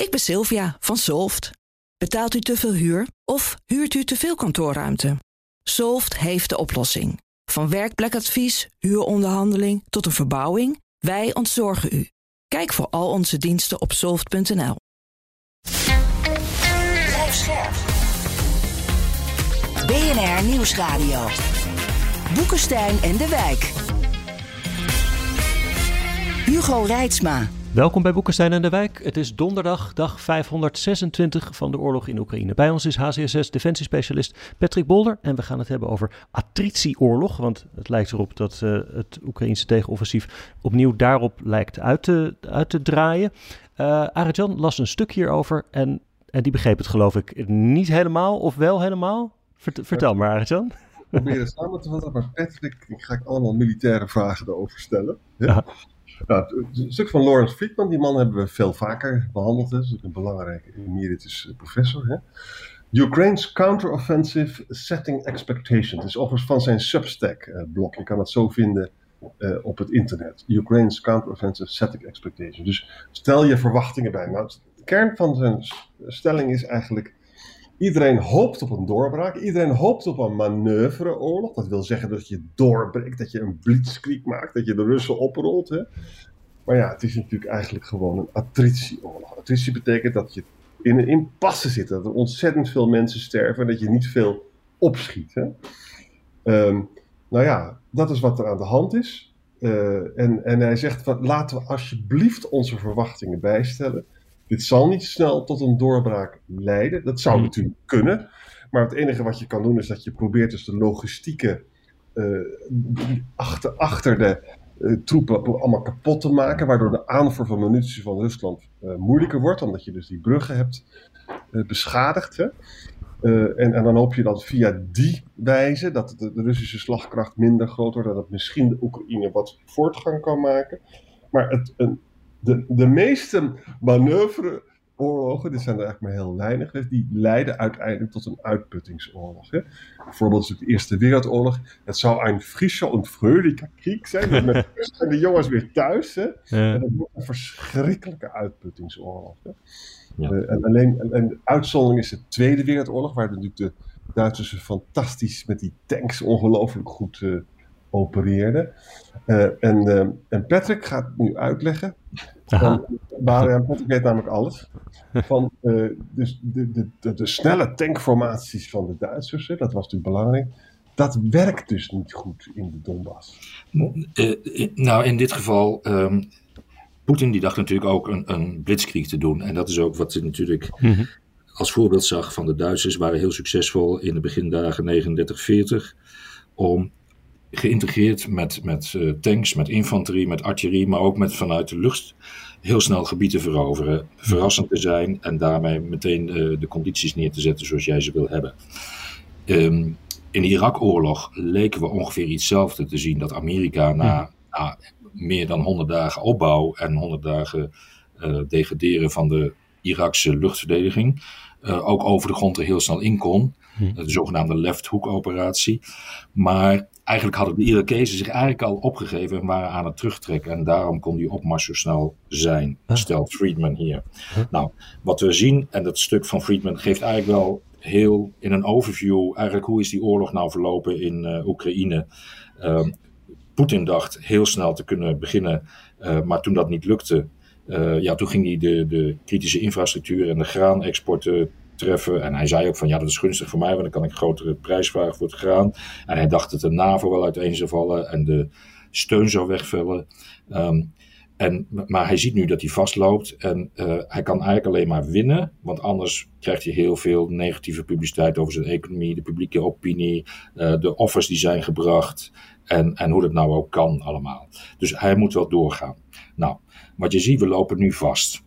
Ik ben Sylvia van Solft. Betaalt u te veel huur of huurt u te veel kantoorruimte? Solft heeft de oplossing. Van werkplekadvies, huuronderhandeling tot een verbouwing, wij ontzorgen u. Kijk voor al onze diensten op soft.nl. BNR Nieuwsradio. Boekenstein en de Wijk. Hugo Reitsma. Welkom bij Boekenstein en de Wijk. Het is donderdag, dag 526 van de oorlog in Oekraïne. Bij ons is HCSS defensiespecialist Patrick Bolder en we gaan het hebben over attritieoorlog. Want het lijkt erop dat uh, het Oekraïnse tegenoffensief opnieuw daarop lijkt uit te, uit te draaien. Uh, Arjan las een stuk hierover en, en die begreep het geloof ik niet helemaal of wel helemaal. Vert, vertel maar Arjan. Probeer het samen te vatten, maar Patrick, ik ga ik allemaal militaire vragen erover stellen. Ja. Het stuk van Lawrence Friedman, die man hebben we veel vaker behandeld. Dat een belangrijke emeritus eh, professor. Hè. Ukraine's counteroffensive setting expectations. Het is overigens van zijn Substack-blog. Je kan het zo vinden uh, op het internet. Ukraine's counteroffensive setting expectations. Dus stel je verwachtingen bij. Nou, de kern van zijn stelling is eigenlijk Iedereen hoopt op een doorbraak. Iedereen hoopt op een manoeuvreoorlog. Dat wil zeggen dat je doorbreekt, dat je een blitzkrieg maakt, dat je de Russen oprolt. Hè? Maar ja, het is natuurlijk eigenlijk gewoon een attritieoorlog. Attritie betekent dat je in een impasse zit, dat er ontzettend veel mensen sterven en dat je niet veel opschiet. Hè? Um, nou ja, dat is wat er aan de hand is. Uh, en, en hij zegt van laten we alsjeblieft onze verwachtingen bijstellen. Dit zal niet snel tot een doorbraak leiden. Dat zou hmm. natuurlijk kunnen. Maar het enige wat je kan doen is dat je probeert dus de logistieke uh, achter, achter de uh, troepen allemaal kapot te maken. Waardoor de aanvoer van munitie van Rusland uh, moeilijker wordt. Omdat je dus die bruggen hebt beschadigd. Hè? En, en, dan hoop je dat via die wijze, dat de, de, Russische slagkracht minder groot wordt. En dat misschien de Oekraïne wat voortgang kan maken. Maar het, een, de, de meeste manoeuvreoorlogen, dit zijn er eigenlijk maar heel weinig, die leiden uiteindelijk tot een uitputtingsoorlog. Hè. Bijvoorbeeld de Eerste Wereldoorlog. Het zou een frische en fröhliche krieg zijn. Met zijn de jongens weer thuis. Hè. Ja. En dat wordt een verschrikkelijke uitputtingsoorlog. Hè. Ja. Uh, en alleen en, de uitzondering is de Tweede Wereldoorlog, waar natuurlijk de Duitsers fantastisch met die tanks ongelooflijk goed uh, opereerden. Uh, en, uh, en Patrick gaat nu uitleggen. Van, Patrick weet namelijk alles. Van uh, dus de, de, de, de, snelle tankformaties van de Duitsers, hè, dat was natuurlijk belangrijk. Dat werkt dus niet goed in de Donbass. nou, in dit geval. Um, Poetin die dacht natuurlijk ook een, een blitzkrieg te doen. En dat is ook wat hij natuurlijk mm -hmm. als voorbeeld zag van de Duitsers. waren heel succesvol in de begindagen 39-40. Om geïntegreerd met, met uh, tanks, met infanterie, met artillerie, maar ook met vanuit de lucht heel snel gebieden veroveren, verrassend te zijn en daarmee meteen uh, de condities neer te zetten zoals jij ze wil hebben. Um, in de Irak-oorlog leken we ongeveer hetzelfde te zien dat Amerika na, na meer dan 100 dagen opbouw en 100 dagen uh, degraderen van de Irakse luchtverdediging ook over de grond er heel snel in kon. De zogenaamde left hook operatie. Maar eigenlijk hadden de Irakezen zich eigenlijk al opgegeven en waren aan het terugtrekken. En daarom kon die opmars zo snel zijn, stelt Friedman hier. Nou, wat we zien, en dat stuk van Friedman geeft eigenlijk wel heel in een overview, eigenlijk hoe is die oorlog nou verlopen in uh, Oekraïne. Uh, Poetin dacht heel snel te kunnen beginnen, uh, maar toen dat niet lukte, uh, ja, toen ging hij de, de kritische infrastructuur en de graanexporten treffen. En hij zei ook van ja, dat is gunstig voor mij, want dan kan ik grotere prijs vragen voor het graan. En hij dacht dat de NAVO wel uiteen zou vallen en de steun zou wegvallen. Um, en, maar hij ziet nu dat hij vastloopt en uh, hij kan eigenlijk alleen maar winnen, want anders krijgt hij heel veel negatieve publiciteit over zijn economie, de publieke opinie, uh, de offers die zijn gebracht en, en hoe dat nou ook kan allemaal. Dus hij moet wel doorgaan. Nou, wat je ziet, we lopen nu vast.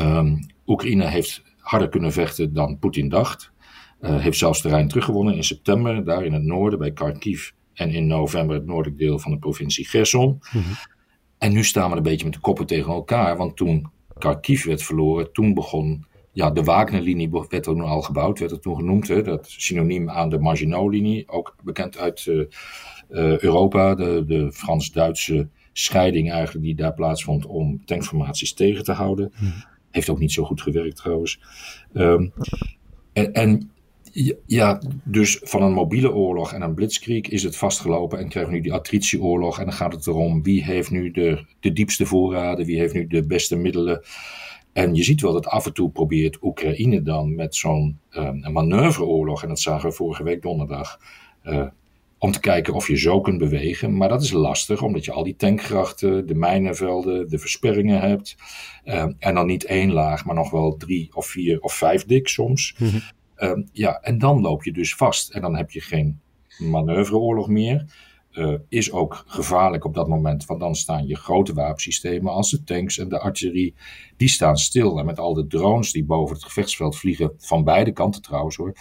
Um, Oekraïne heeft harder kunnen vechten dan Poetin dacht. Uh, heeft zelfs terrein teruggewonnen in september, daar in het noorden bij Kharkiv. En in november het noordelijk deel van de provincie Gerson. Mm -hmm. En nu staan we een beetje met de koppen tegen elkaar. Want toen Kharkiv werd verloren, toen begon. Ja, de Wagner-linie werd toen al gebouwd, werd het toen genoemd. Hè, dat synoniem aan de Maginot-linie, ook bekend uit uh, uh, Europa. De, de Frans-Duitse scheiding eigenlijk die daar plaatsvond om tankformaties tegen te houden. Mm -hmm. Heeft ook niet zo goed gewerkt trouwens. Ehm, en, en ja, dus van een mobiele oorlog en een blitzkrieg is het vastgelopen en krijgen we nu die attritieoorlog. En dan gaat het erom wie heeft nu de, de diepste voorraden, wie heeft nu de beste middelen. En je ziet wel dat af en toe probeert Oekraïne dan met zo'n uh, manoeuvreoorlog, en dat zagen we vorige week donderdag, uh, om te kijken of je zo kunt bewegen. Maar dat is lastig, omdat je al die tankgrachten, de mijnenvelden, de versperringen hebt. Uh, en dan niet één laag, maar nog wel drie of vier of vijf dik soms. Mm -hmm. ja, en dan loop je dus vast. En dan heb je geen manoeuvreoorlog meer. Uh, is ook gevaarlijk op dat moment, want dan staan je grote wapensystemen als de tanks en de artillerie, die staan stil. En met al de drones die boven het gevechtsveld vliegen, van beide kanten trouwens hoor,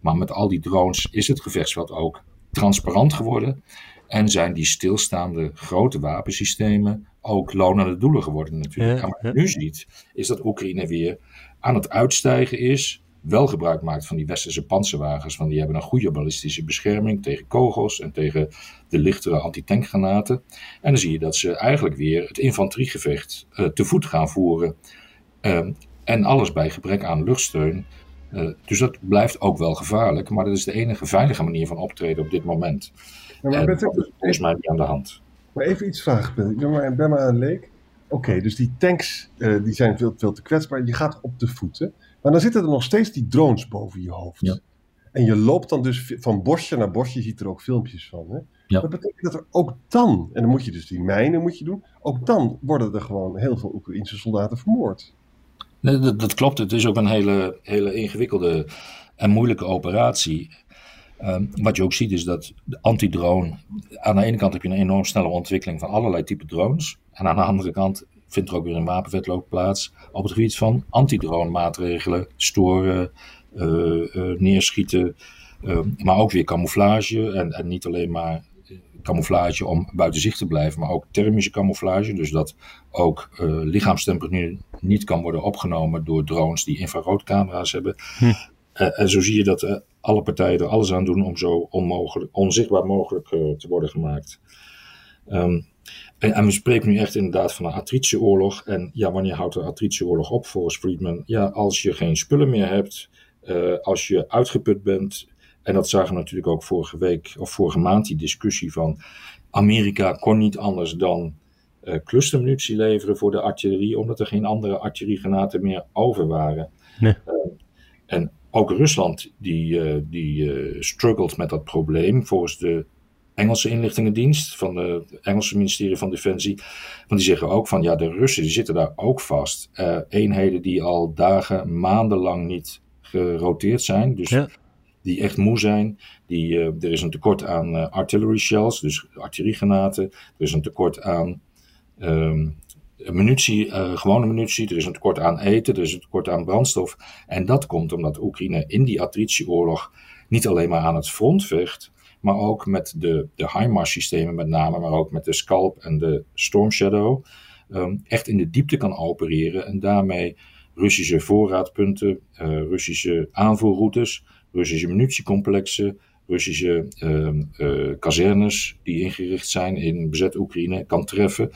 maar met al die drones is het gevechtsveld ook transparant geworden. En zijn die stilstaande grote wapensystemen ook lonende doelen geworden natuurlijk. Ja, en wat je nu ziet, is dat Oekraïne weer aan het uitstijgen is wel gebruik maakt van die westerse panzerwagens. Want die hebben een goede ballistische bescherming tegen kogels en tegen de lichtere antitankgranaten. En dan zie je dat ze eigenlijk weer het infanteriegevecht uh, te voet gaan voeren. Uh, en alles bij gebrek aan luchtsteun. Uh, dus dat blijft ook wel gevaarlijk. Maar dat is de enige veilige manier van optreden op dit moment. Ja, maar en dat is volgens mij niet aan de hand. Maar even iets vragen. Ik ben ben maar een leek. Oké, okay, dus die tanks die zijn veel, veel te kwetsbaar. Je gaat op de voeten. Maar dan zitten er nog steeds die drones boven je hoofd. Ja. En je loopt dan dus van bosje naar bosje, je ziet er ook filmpjes van. Hè? Ja. Dat betekent dat er ook dan, en dan moet je dus die mijnen moet je doen, ook dan worden er gewoon heel veel Oekraïnse soldaten vermoord. Nee, dat, klopt. Het is ook een hele, hele ingewikkelde en moeilijke operatie. Um, wat je ook ziet is dat de antidrone. Aan de ene kant heb je een enorm snelle ontwikkeling van allerlei type drones. En aan de andere kant vindt er ook weer een wapenwetloop plaats op het gebied van antidrone maatregelen, storen, uh, uh, neerschieten, uh, maar ook weer camouflage en, en niet alleen maar camouflage om buiten zicht te blijven, maar ook thermische camouflage, dus dat ook lichaamstemperatuur niet kan worden opgenomen door drones die infraroodcamera's hebben. Hm. en zo zie je dat alle partijen er alles aan doen om zo onmogelijk, onzichtbaar mogelijk te worden gemaakt. Um, en, en, we spreken nu echt inderdaad van een attritieoorlog. En ja, wanneer houdt de attritieoorlog op volgens Friedman? Ja, als je geen spullen meer hebt, als je uitgeput bent. En dat zagen we natuurlijk ook vorige week of vorige maand, die discussie van Amerika kon niet anders dan uh, clustermunitie leveren voor de artillerie, omdat er geen andere artilleriegranaten meer over waren. Nee. Uh, en ook Rusland die, die struggelt met dat probleem. Volgens de Engelse inlichtingendienst, van het Engelse ministerie van Defensie. Want die zeggen ook van ja, de Russen die zitten daar ook vast. Eenheden die al dagen, maandenlang niet geroteerd zijn. Dus die echt moe zijn. Die, uh, er is een tekort aan uh, artillery shells, dus artilleriegranaten. Er is een tekort aan um, munitie, gewone munitie. Er is een tekort aan eten. Er is een tekort aan brandstof. En dat komt omdat Oekraïne in die attritieoorlog niet alleen maar aan het front vecht maar ook met de, de HIMARS systemen met name, maar ook met de Scalp en de Storm Shadow, um, echt in de diepte kan opereren en daarmee Russische voorraadpunten, Russische aanvoerroutes, Russische munitiecomplexen, Russische uh, uh, kazernes die ingericht zijn in bezet Oekraïne kan treffen.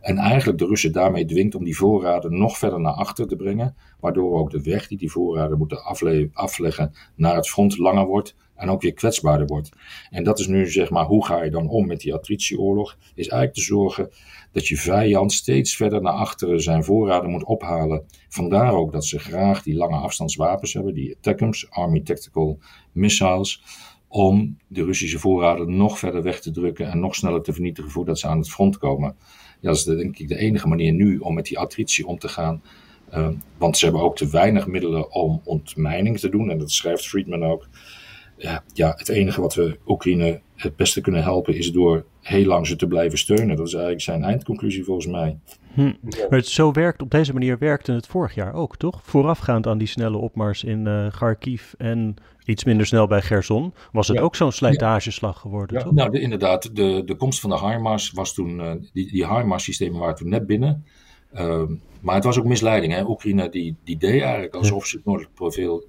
En eigenlijk de Russen daarmee dwingt om die voorraden nog verder naar achter te brengen. Waardoor ook de weg die die voorraden moeten afleggen naar het front langer wordt en ook weer kwetsbaarder wordt. En dat is nu zeg maar, hoe ga je dan om met die attritieoorlog? Is eigenlijk te zorgen dat je vijand steeds verder naar achteren zijn voorraden moet ophalen. Vandaar ook dat ze graag die lange afstandswapens hebben, die ATACMS, Army Tactical Missiles, om de Russische voorraden nog verder weg te drukken en nog sneller te vernietigen voordat ze aan het front komen. Ja, dat is denk ik de enige manier nu om met die attritie om te gaan. Uh, want ze hebben ook te weinig middelen om ontmijning te doen. En dat schrijft Friedman ook ja, ja, het enige wat we Oekraïne het beste kunnen helpen is door heel lang ze te blijven steunen. Dat is eigenlijk zijn eindconclusie volgens mij. Hm. Maar het zo werkt, op deze manier werkte het vorig jaar ook, toch? Voorafgaand aan die snelle opmars in uh, Kharkiv en iets minder snel bij Gerson, was het ook zo'n slijtageslag geworden, ja. toch? Nou, de, inderdaad. De, de komst van de HIMARS was toen, uh, die, die HIMARS-systemen waren toen net binnen. Uh, maar het was ook misleiding. Hè? Oekraïne die, die deed eigenlijk alsof ze het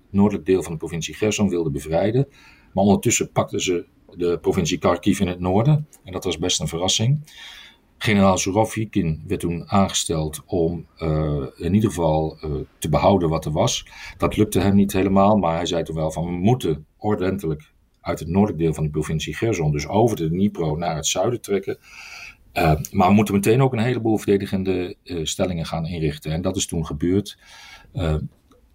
noordelijk, deel van de provincie Gerson wilden bevrijden. Maar ondertussen pakten ze de provincie Kharkiv in het noorden. En dat was best een verrassing. generaal Surovikin werd toen aangesteld om in ieder geval te behouden wat er was. Dat lukte hem niet helemaal, maar hij zei toen wel van we moeten ordentelijk uit het noordelijk deel van de provincie Gerson, dus over de Dnipro naar het zuiden trekken. Uh, maar we moeten meteen ook een heleboel verdedigende uh, stellingen gaan inrichten. En dat is toen gebeurd. Uh,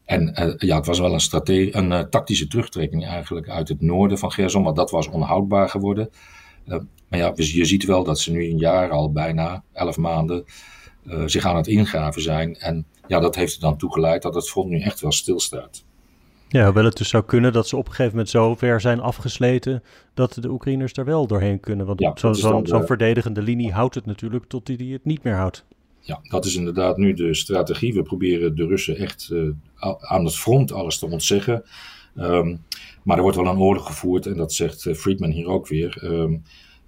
en ja, het was wel een, een tactische terugtrekking eigenlijk uit het noorden van Gerson, maar dat was onhoudbaar geworden. maar ja, je ziet wel dat ze nu een jaar al bijna, elf maanden, zich aan het ingraven zijn. En ja, dat heeft er dan toe geleid dat het front nu echt wel stilstaat. Ja, hoewel het dus zou kunnen dat ze op een gegeven moment zo ver zijn afgesleten dat de Oekraïners er wel doorheen kunnen. Want ja, zo'n zo, zo verdedigende linie houdt het natuurlijk tot die, die het niet meer houdt. Ja, dat is inderdaad nu de strategie. We proberen de Russen echt uh, aan het front alles te ontzeggen. Um, maar er wordt wel een oorlog gevoerd en dat zegt uh, Friedman hier ook weer. Um,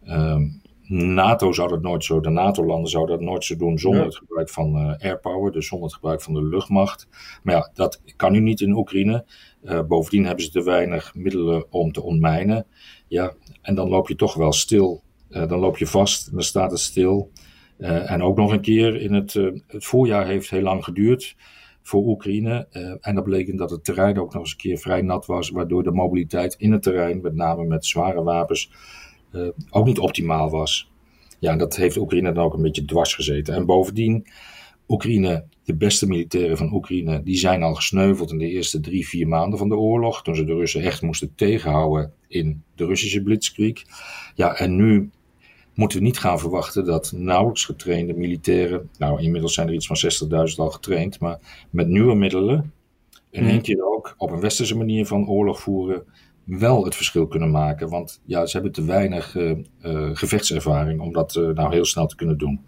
um, NATO zou dat nooit zo, de NATO-landen zouden dat nooit zo doen zonder het gebruik van uh, airpower, dus zonder het gebruik van de luchtmacht. Maar ja, dat kan nu niet in Oekraïne. Uh, bovendien hebben ze te weinig middelen om te ontmijnen. Ja, en dan loop je toch wel stil. Uh, dan loop je vast, dan staat het stil. en ook nog een keer in het, het voorjaar heeft heel lang geduurd voor Oekraïne. en dat betekent dat het terrein ook nog eens een keer vrij nat was, waardoor de mobiliteit in het terrein, met name met zware wapens, uh, ook niet optimaal was. Ja, dat heeft Oekraïne dan ook een beetje dwars gezeten. En bovendien, Oekraïne, de beste militairen van Oekraïne, die zijn al gesneuveld in de eerste drie, vier maanden van de oorlog. Toen ze de Russen echt moesten tegenhouden in de Russische blitzkrieg. Ja, en nu moeten we niet gaan verwachten dat nauwelijks getrainde militairen, nou inmiddels zijn er iets van 60.000 al getraind, maar met nieuwe middelen in één keer ook op een westerse manier van oorlog voeren, wel het verschil kunnen maken. Want ja, ze hebben te weinig uh, uh, gevechtservaring om dat uh, nou heel snel te kunnen doen.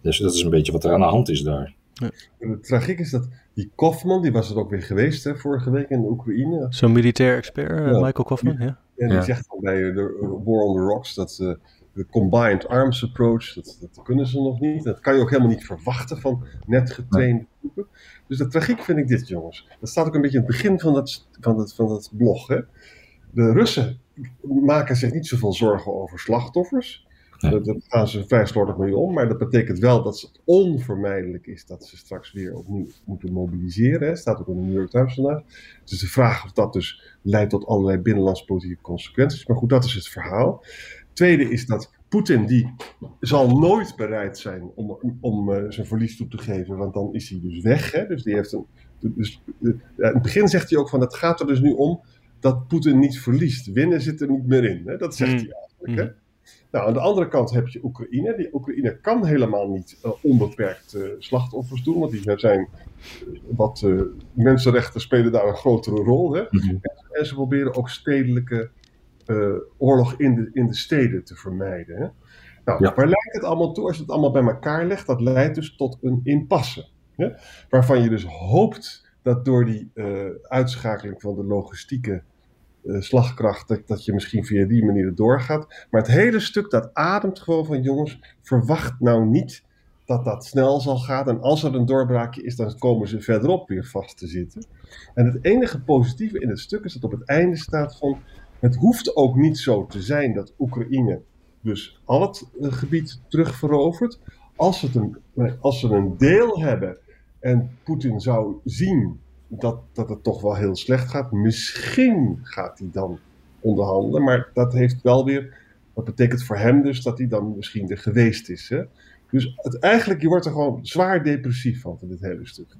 Dus dat is een beetje wat er aan de hand is daar. Ja. En het tragiek is dat die Kofman, die was er ook weer geweest hè, vorige week in de Oekraïne. Zo'n militair expert, ja. Michael Kofman, ja. En die zegt al bij de War on the Rocks dat de combined arms approach, dat, dat, kunnen ze nog niet. Dat kan je ook helemaal niet verwachten van net getrainde groepen. Dus de tragiek vind ik dit, jongens. Dat staat ook een beetje in het begin van dat, van dat, van dat blog. Hè? De Russen maken zich niet zoveel zorgen over slachtoffers. Nee. Daar gaan ze vrij slordig mee om. Maar dat betekent wel dat het onvermijdelijk is dat ze straks weer opnieuw moeten mobiliseren. Hè. Staat ook in de New York Times vandaag. Dus de vraag of dat dus leidt tot allerlei binnenlandspolitieke consequenties. Maar goed, dat is het verhaal. Tweede is dat Poetin die zal nooit bereid zijn om, om uh, zijn verlies toe te geven, want dan is hij dus weg. Hè? Dus die heeft een, dus, uh, in het begin zegt hij ook van het gaat er dus nu om dat Poetin niet verliest. Winnen zit er niet meer in. Hè? Dat zegt mm. hij eigenlijk. Hè? Mm. Nou, aan de andere kant heb je Oekraïne. Die Oekraïne kan helemaal niet uh, onbeperkt slachtoffers doen, want die zijn wat mensenrechten spelen daar een grotere rol. Hè? Mm -hmm. en, en, ze proberen ook stedelijke uh, oorlog in de, in de steden te vermijden. Hè? Nou, ja. waar leidt het allemaal toe als je het allemaal bij elkaar legt? Dat leidt dus tot een impasse. Hè? Waarvan je dus hoopt dat door die uh, uitschakeling van de logistieke uh, slagkracht, dat, dat je misschien via die manier doorgaat. Maar het hele stuk dat ademt gewoon van jongens, verwacht nou niet dat dat snel zal gaan. En als er een doorbraakje is, dan komen ze verderop weer vast te zitten. En het enige positieve in het stuk is dat op het einde staat van het hoeft ook niet zo te zijn dat Oekraïne dus al het uh, gebied terugverovert. Als, het een, als ze een deel hebben en Poetin zou zien dat, dat het toch wel heel slecht gaat, misschien gaat hij dan onderhandelen. Maar dat heeft wel weer, dat betekent voor hem dus dat hij dan misschien er geweest is. Hè? Dus eigenlijk, je wordt er gewoon zwaar depressief van, van dit hele stuk.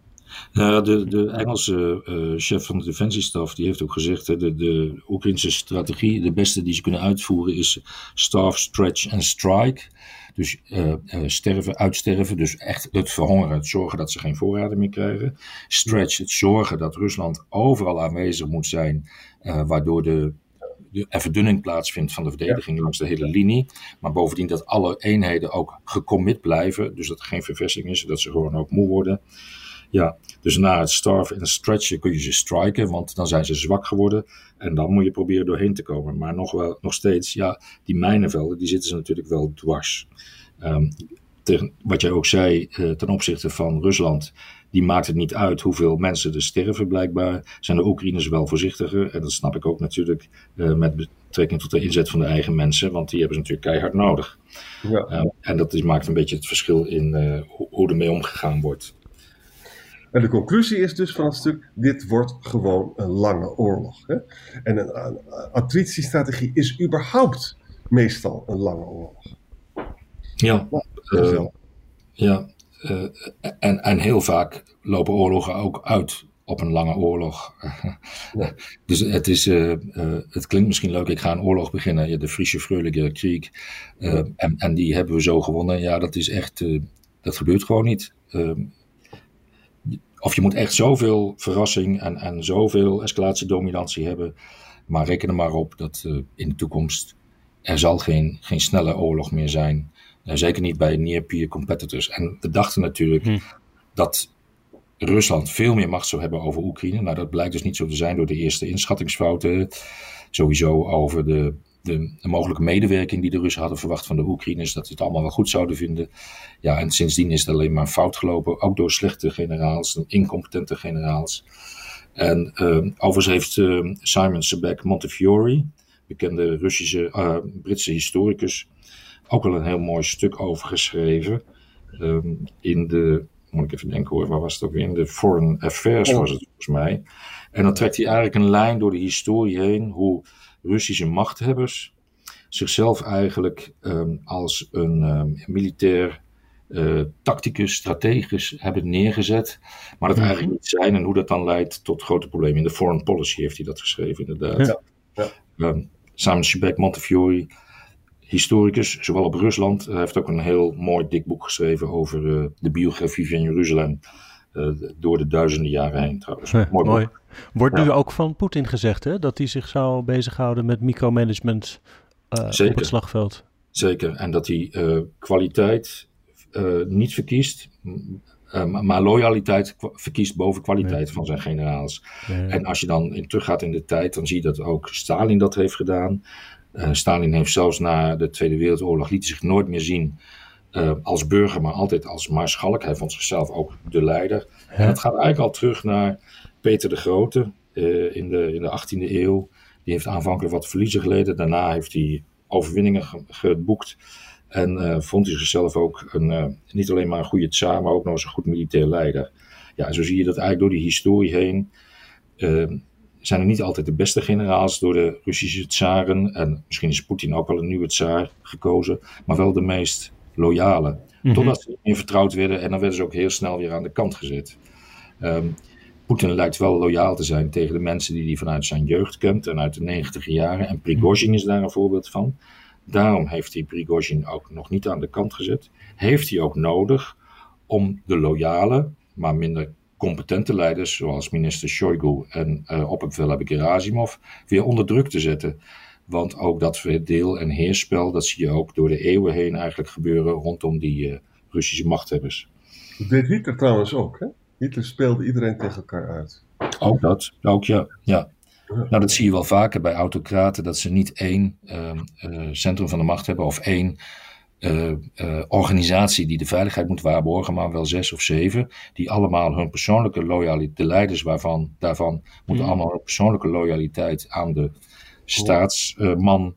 Ja, de, de Engelse uh, chef van de defensiestaf die heeft ook gezegd: hè, de, de Oekraïnse strategie, de beste die ze kunnen uitvoeren, is starve, stretch en strike. Dus uh, uh, sterven, uitsterven, dus echt het verhongeren, het zorgen dat ze geen voorraden meer krijgen. Stretch, het zorgen dat Rusland overal aanwezig moet zijn, waardoor de de verdunning plaatsvindt van de verdediging langs de hele linie. Maar bovendien dat alle eenheden ook gecommit blijven. Dus dat er geen verversing is, dat ze gewoon ook moe worden. Ja, dus na het starven en stretchen kun je ze striken, want dan zijn ze zwak geworden. En dan moet je proberen doorheen te komen. Maar nog, wel, nog steeds, ja, die mijnenvelden, die zitten ze natuurlijk wel dwars. Um, tegen, wat jij ook zei uh, ten opzichte van Rusland, die maakt het niet uit hoeveel mensen er sterven. Blijkbaar zijn de Oekraïners wel voorzichtiger. En dat snap ik ook natuurlijk uh, met betrekking tot de inzet van de eigen mensen, want die hebben ze natuurlijk keihard nodig. Ja. en dat is, maakt een beetje het verschil in hoe, hoe ermee omgegaan wordt. En de conclusie is dus van het stuk: dit wordt gewoon een lange oorlog. Hè? En een, attritiestrategie is überhaupt meestal een lange oorlog. Ja, uh, ja. Uh, en, en heel vaak lopen oorlogen ook uit op een lange oorlog. Ja. dus het, is, uh, het klinkt misschien leuk, ik ga een oorlog beginnen, de Friese Freulige Krieg. en, en die hebben we zo gewonnen. Ja, dat is echt, dat gebeurt gewoon niet. Of je moet echt zoveel verrassing en, en zoveel escalatiedominantie hebben. Maar reken er maar op dat uh, in de toekomst er zal geen, geen snelle oorlog meer zijn. Uh, zeker niet bij near-peer competitors. En we dachten natuurlijk hm. dat Rusland veel meer macht zou hebben over Oekraïne. Nou, dat blijkt dus niet zo te zijn door de eerste inschattingsfouten. Sowieso over de de, mogelijke medewerking die de Russen hadden verwacht van de Oekraïners, dat ze het allemaal wel goed zouden vinden. Ja, en sindsdien is het alleen maar fout gelopen, ook door slechte generaals, incompetente generaals. En uh, overigens heeft uh, Simon Sebek Montefiore, bekende Russische, uh, Britse historicus, ook wel een heel mooi stuk over geschreven. Ehm, in de, moet ik even denken hoor, waar was het ook weer? In de Foreign Affairs was het volgens mij. En dan trekt hij eigenlijk een lijn door de historie heen, hoe Russische machthebbers zichzelf eigenlijk um, als een um, militair uh, tacticus, strategisch hebben neergezet, maar dat mhm. eigenlijk niet zijn en hoe dat dan leidt tot grote problemen. In de foreign policy heeft hij dat geschreven, inderdaad. Ja. Ja. Um, Simon Montefiore, historicus, zowel op Rusland. Hij heeft ook een heel mooi dik boek geschreven over uh, de biografie van Jeruzalem. Uh, door de duizenden jaren heen trouwens. mooi. mooi. Wordt nu ook van Poetin gezegd hè, dat hij zich zou bezighouden met micromanagement uh, op het slagveld? Zeker, en dat hij uh, kwaliteit niet verkiest, maar loyaliteit verkiest boven kwaliteit van zijn generaals. En als je dan in teruggaat in de tijd, dan zie je dat ook Stalin dat heeft gedaan. Stalin heeft zelfs na de Tweede Wereldoorlog liet zich nooit meer zien als burger, maar altijd als maarschalk. Hij vond zichzelf ook de leider. En dat gaat eigenlijk al terug naar Peter de Grote uh, in, de, in de 18e eeuw. Die heeft aanvankelijk wat verliezen geleden. Daarna heeft hij overwinningen geboekt. En uh, vond hij zichzelf ook een, uh, niet alleen maar een goede tsaar, maar ook nog eens een goed militair leider. Ja, zo zie je dat eigenlijk door die historie heen. zijn er niet altijd de beste generaals door de Russische tsaren. En misschien is Poetin ook wel een nieuwe tsaar gekozen. Maar wel de meest loyale. Mm -hmm. Totdat ze meer vertrouwd werden. En dan werden ze ook heel snel weer aan de kant gezet. Um, Poetin lijkt wel loyaal te zijn tegen de mensen die hij vanuit zijn jeugd kent en uit de negentiger jaren. En Prigozhin is daar een voorbeeld van. Daarom heeft hij Prigozhin ook nog niet aan de kant gezet. Heeft hij ook nodig om de loyale, maar minder competente leiders, zoals minister Shoigu en uh, opperbevelhebber Gerasimov, weer onder druk te zetten. Want ook dat deel- en heersspel, dat zie je ook door de eeuwen heen eigenlijk gebeuren rondom die uh, Russische machthebbers. Dat deed Hitler trouwens ook, hè? Hitler speelde iedereen tegen elkaar uit. Ook dat, ook ja. ja. Nou, dat zie je wel vaker bij autocraten, dat ze niet één uh, uh, centrum van de macht hebben of één uh, organisatie die de veiligheid moet waarborgen, maar wel zes of zeven, die allemaal hun persoonlijke loyaliteit, de leiders waarvan, daarvan, moeten mm. allemaal hun persoonlijke loyaliteit aan de staatsman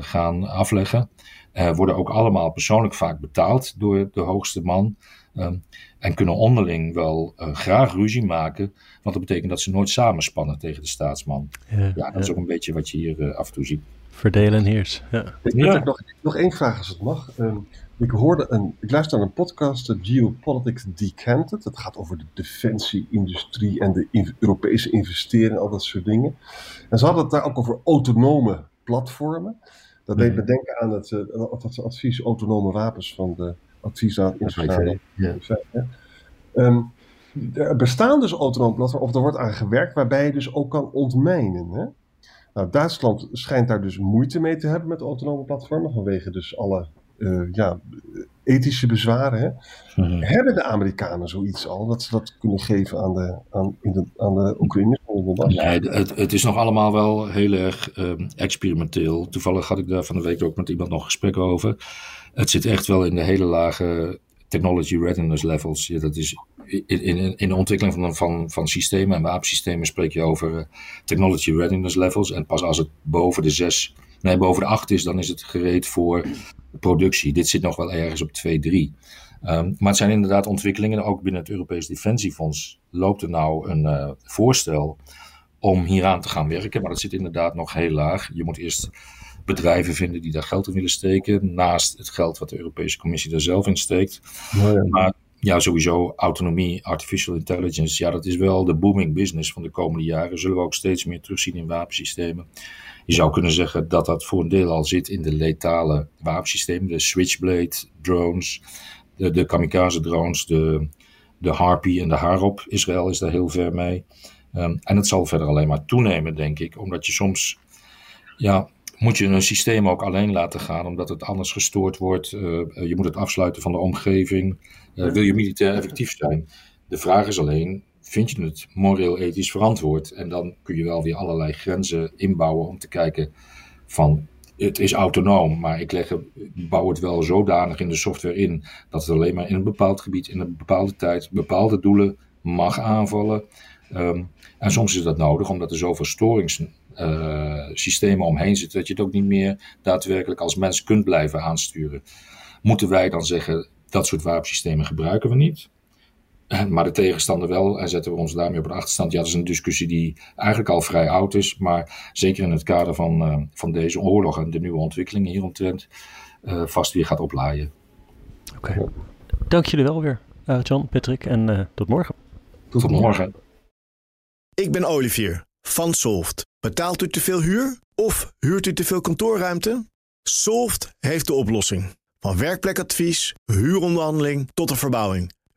gaan afleggen. worden ook allemaal persoonlijk vaak betaald door de hoogste man. Ehm, en kunnen onderling wel uh, graag ruzie maken, want dat betekent dat ze nooit samenspannen tegen de staatsman. Ja, ja dat is ook een beetje wat je hier uh, af en toe ziet. Verdelen en heers. Ja. Ik heb nog, nog één vraag als het mag. Um, ik hoorde een, ik luisterde naar een podcast, Geopolitics Decanted. Dat gaat over de defensie-industrie en de in, Europese investeringen, al dat soort dingen. En ze hadden het daar ook over autonome platformen. Dat deed me mhm. denken aan het, het advies autonome wapens van de adviesraad internationale ja. Um, er bestaan dus autonome platforms, of er wordt aan gewerkt, waarbij je dus ook kan ontmijnen. Hè? Nou, Duitsland schijnt daar dus moeite mee te hebben met autonome platformen, vanwege dus alle uh, ja, ethische bezwaren. Hè? Mhm. Hebben de Amerikanen zoiets al, dat ze dat kunnen geven aan de, aan, in de, aan de Oekraïners? Nee, het, het, is nog allemaal wel heel erg um, experimenteel. Toevallig had ik daar van de week ook met iemand nog gesprekken over. Het zit echt wel in de hele lage technology readiness levels. Ja, dat is in, in, in de ontwikkeling van, van, van systemen en wapensystemen spreek je over technology readiness levels. En pas als het boven de zes, nee, boven de acht is, dan is het gereed voor productie. Dit zit nog wel ergens op 2, 3. Um, maar het zijn inderdaad ontwikkelingen. Ook binnen het Europees Defensiefonds loopt er nou een uh, voorstel om hieraan te gaan werken. Maar dat zit inderdaad nog heel laag. Je moet eerst bedrijven vinden die daar geld in willen steken. Naast het geld wat de Europese Commissie er zelf in steekt. ja. Maar ja, sowieso autonomie, artificial intelligence. Ja, dat is wel de booming business van de komende jaren. Zullen we ook steeds meer terugzien in wapensystemen. Je zou kunnen zeggen dat dat voor een deel al zit in de letale wapensystemen. De Switchblade drones, de, de kamikaze drones, de, de Harpy en de Harop. Israël is daar heel ver mee. Um, en het zal verder alleen maar toenemen, denk ik. Omdat je soms ja, moet je een systeem ook alleen laten gaan, omdat het anders gestoord wordt. Uh, je moet het afsluiten van de omgeving. Uh, wil je militair effectief zijn? De vraag is alleen, vind je het moreel-ethisch verantwoord? En dan kun je wel weer allerlei grenzen inbouwen om te kijken van... Het is autonoom, maar ik leg, bouw het wel zodanig in de software in dat het alleen maar in een bepaald gebied, in een bepaalde tijd, bepaalde doelen mag aanvallen. Um, en soms is dat nodig omdat er zoveel storings, uh, systemen omheen zitten, dat je het ook niet meer daadwerkelijk als mens kunt blijven aansturen. Moeten wij dan zeggen, dat soort wapensystemen gebruiken we niet? Maar de tegenstander wel, en zetten we ons daarmee op de achterstand. Ja, dat is een discussie die eigenlijk al vrij oud is, maar zeker in het kader van, uh, van deze oorlog en de nieuwe ontwikkelingen hieromtrent uh, vast weer gaat oplaaien. Oké, okay. dank jullie wel weer, uh, John, Patrick, en tot morgen. Tot, tot morgen. Ik ben Olivier van Solft. Betaalt u te veel huur of huurt u te veel kantoorruimte? Solft heeft de oplossing. Van werkplekadvies, huuronderhandeling tot de verbouwing.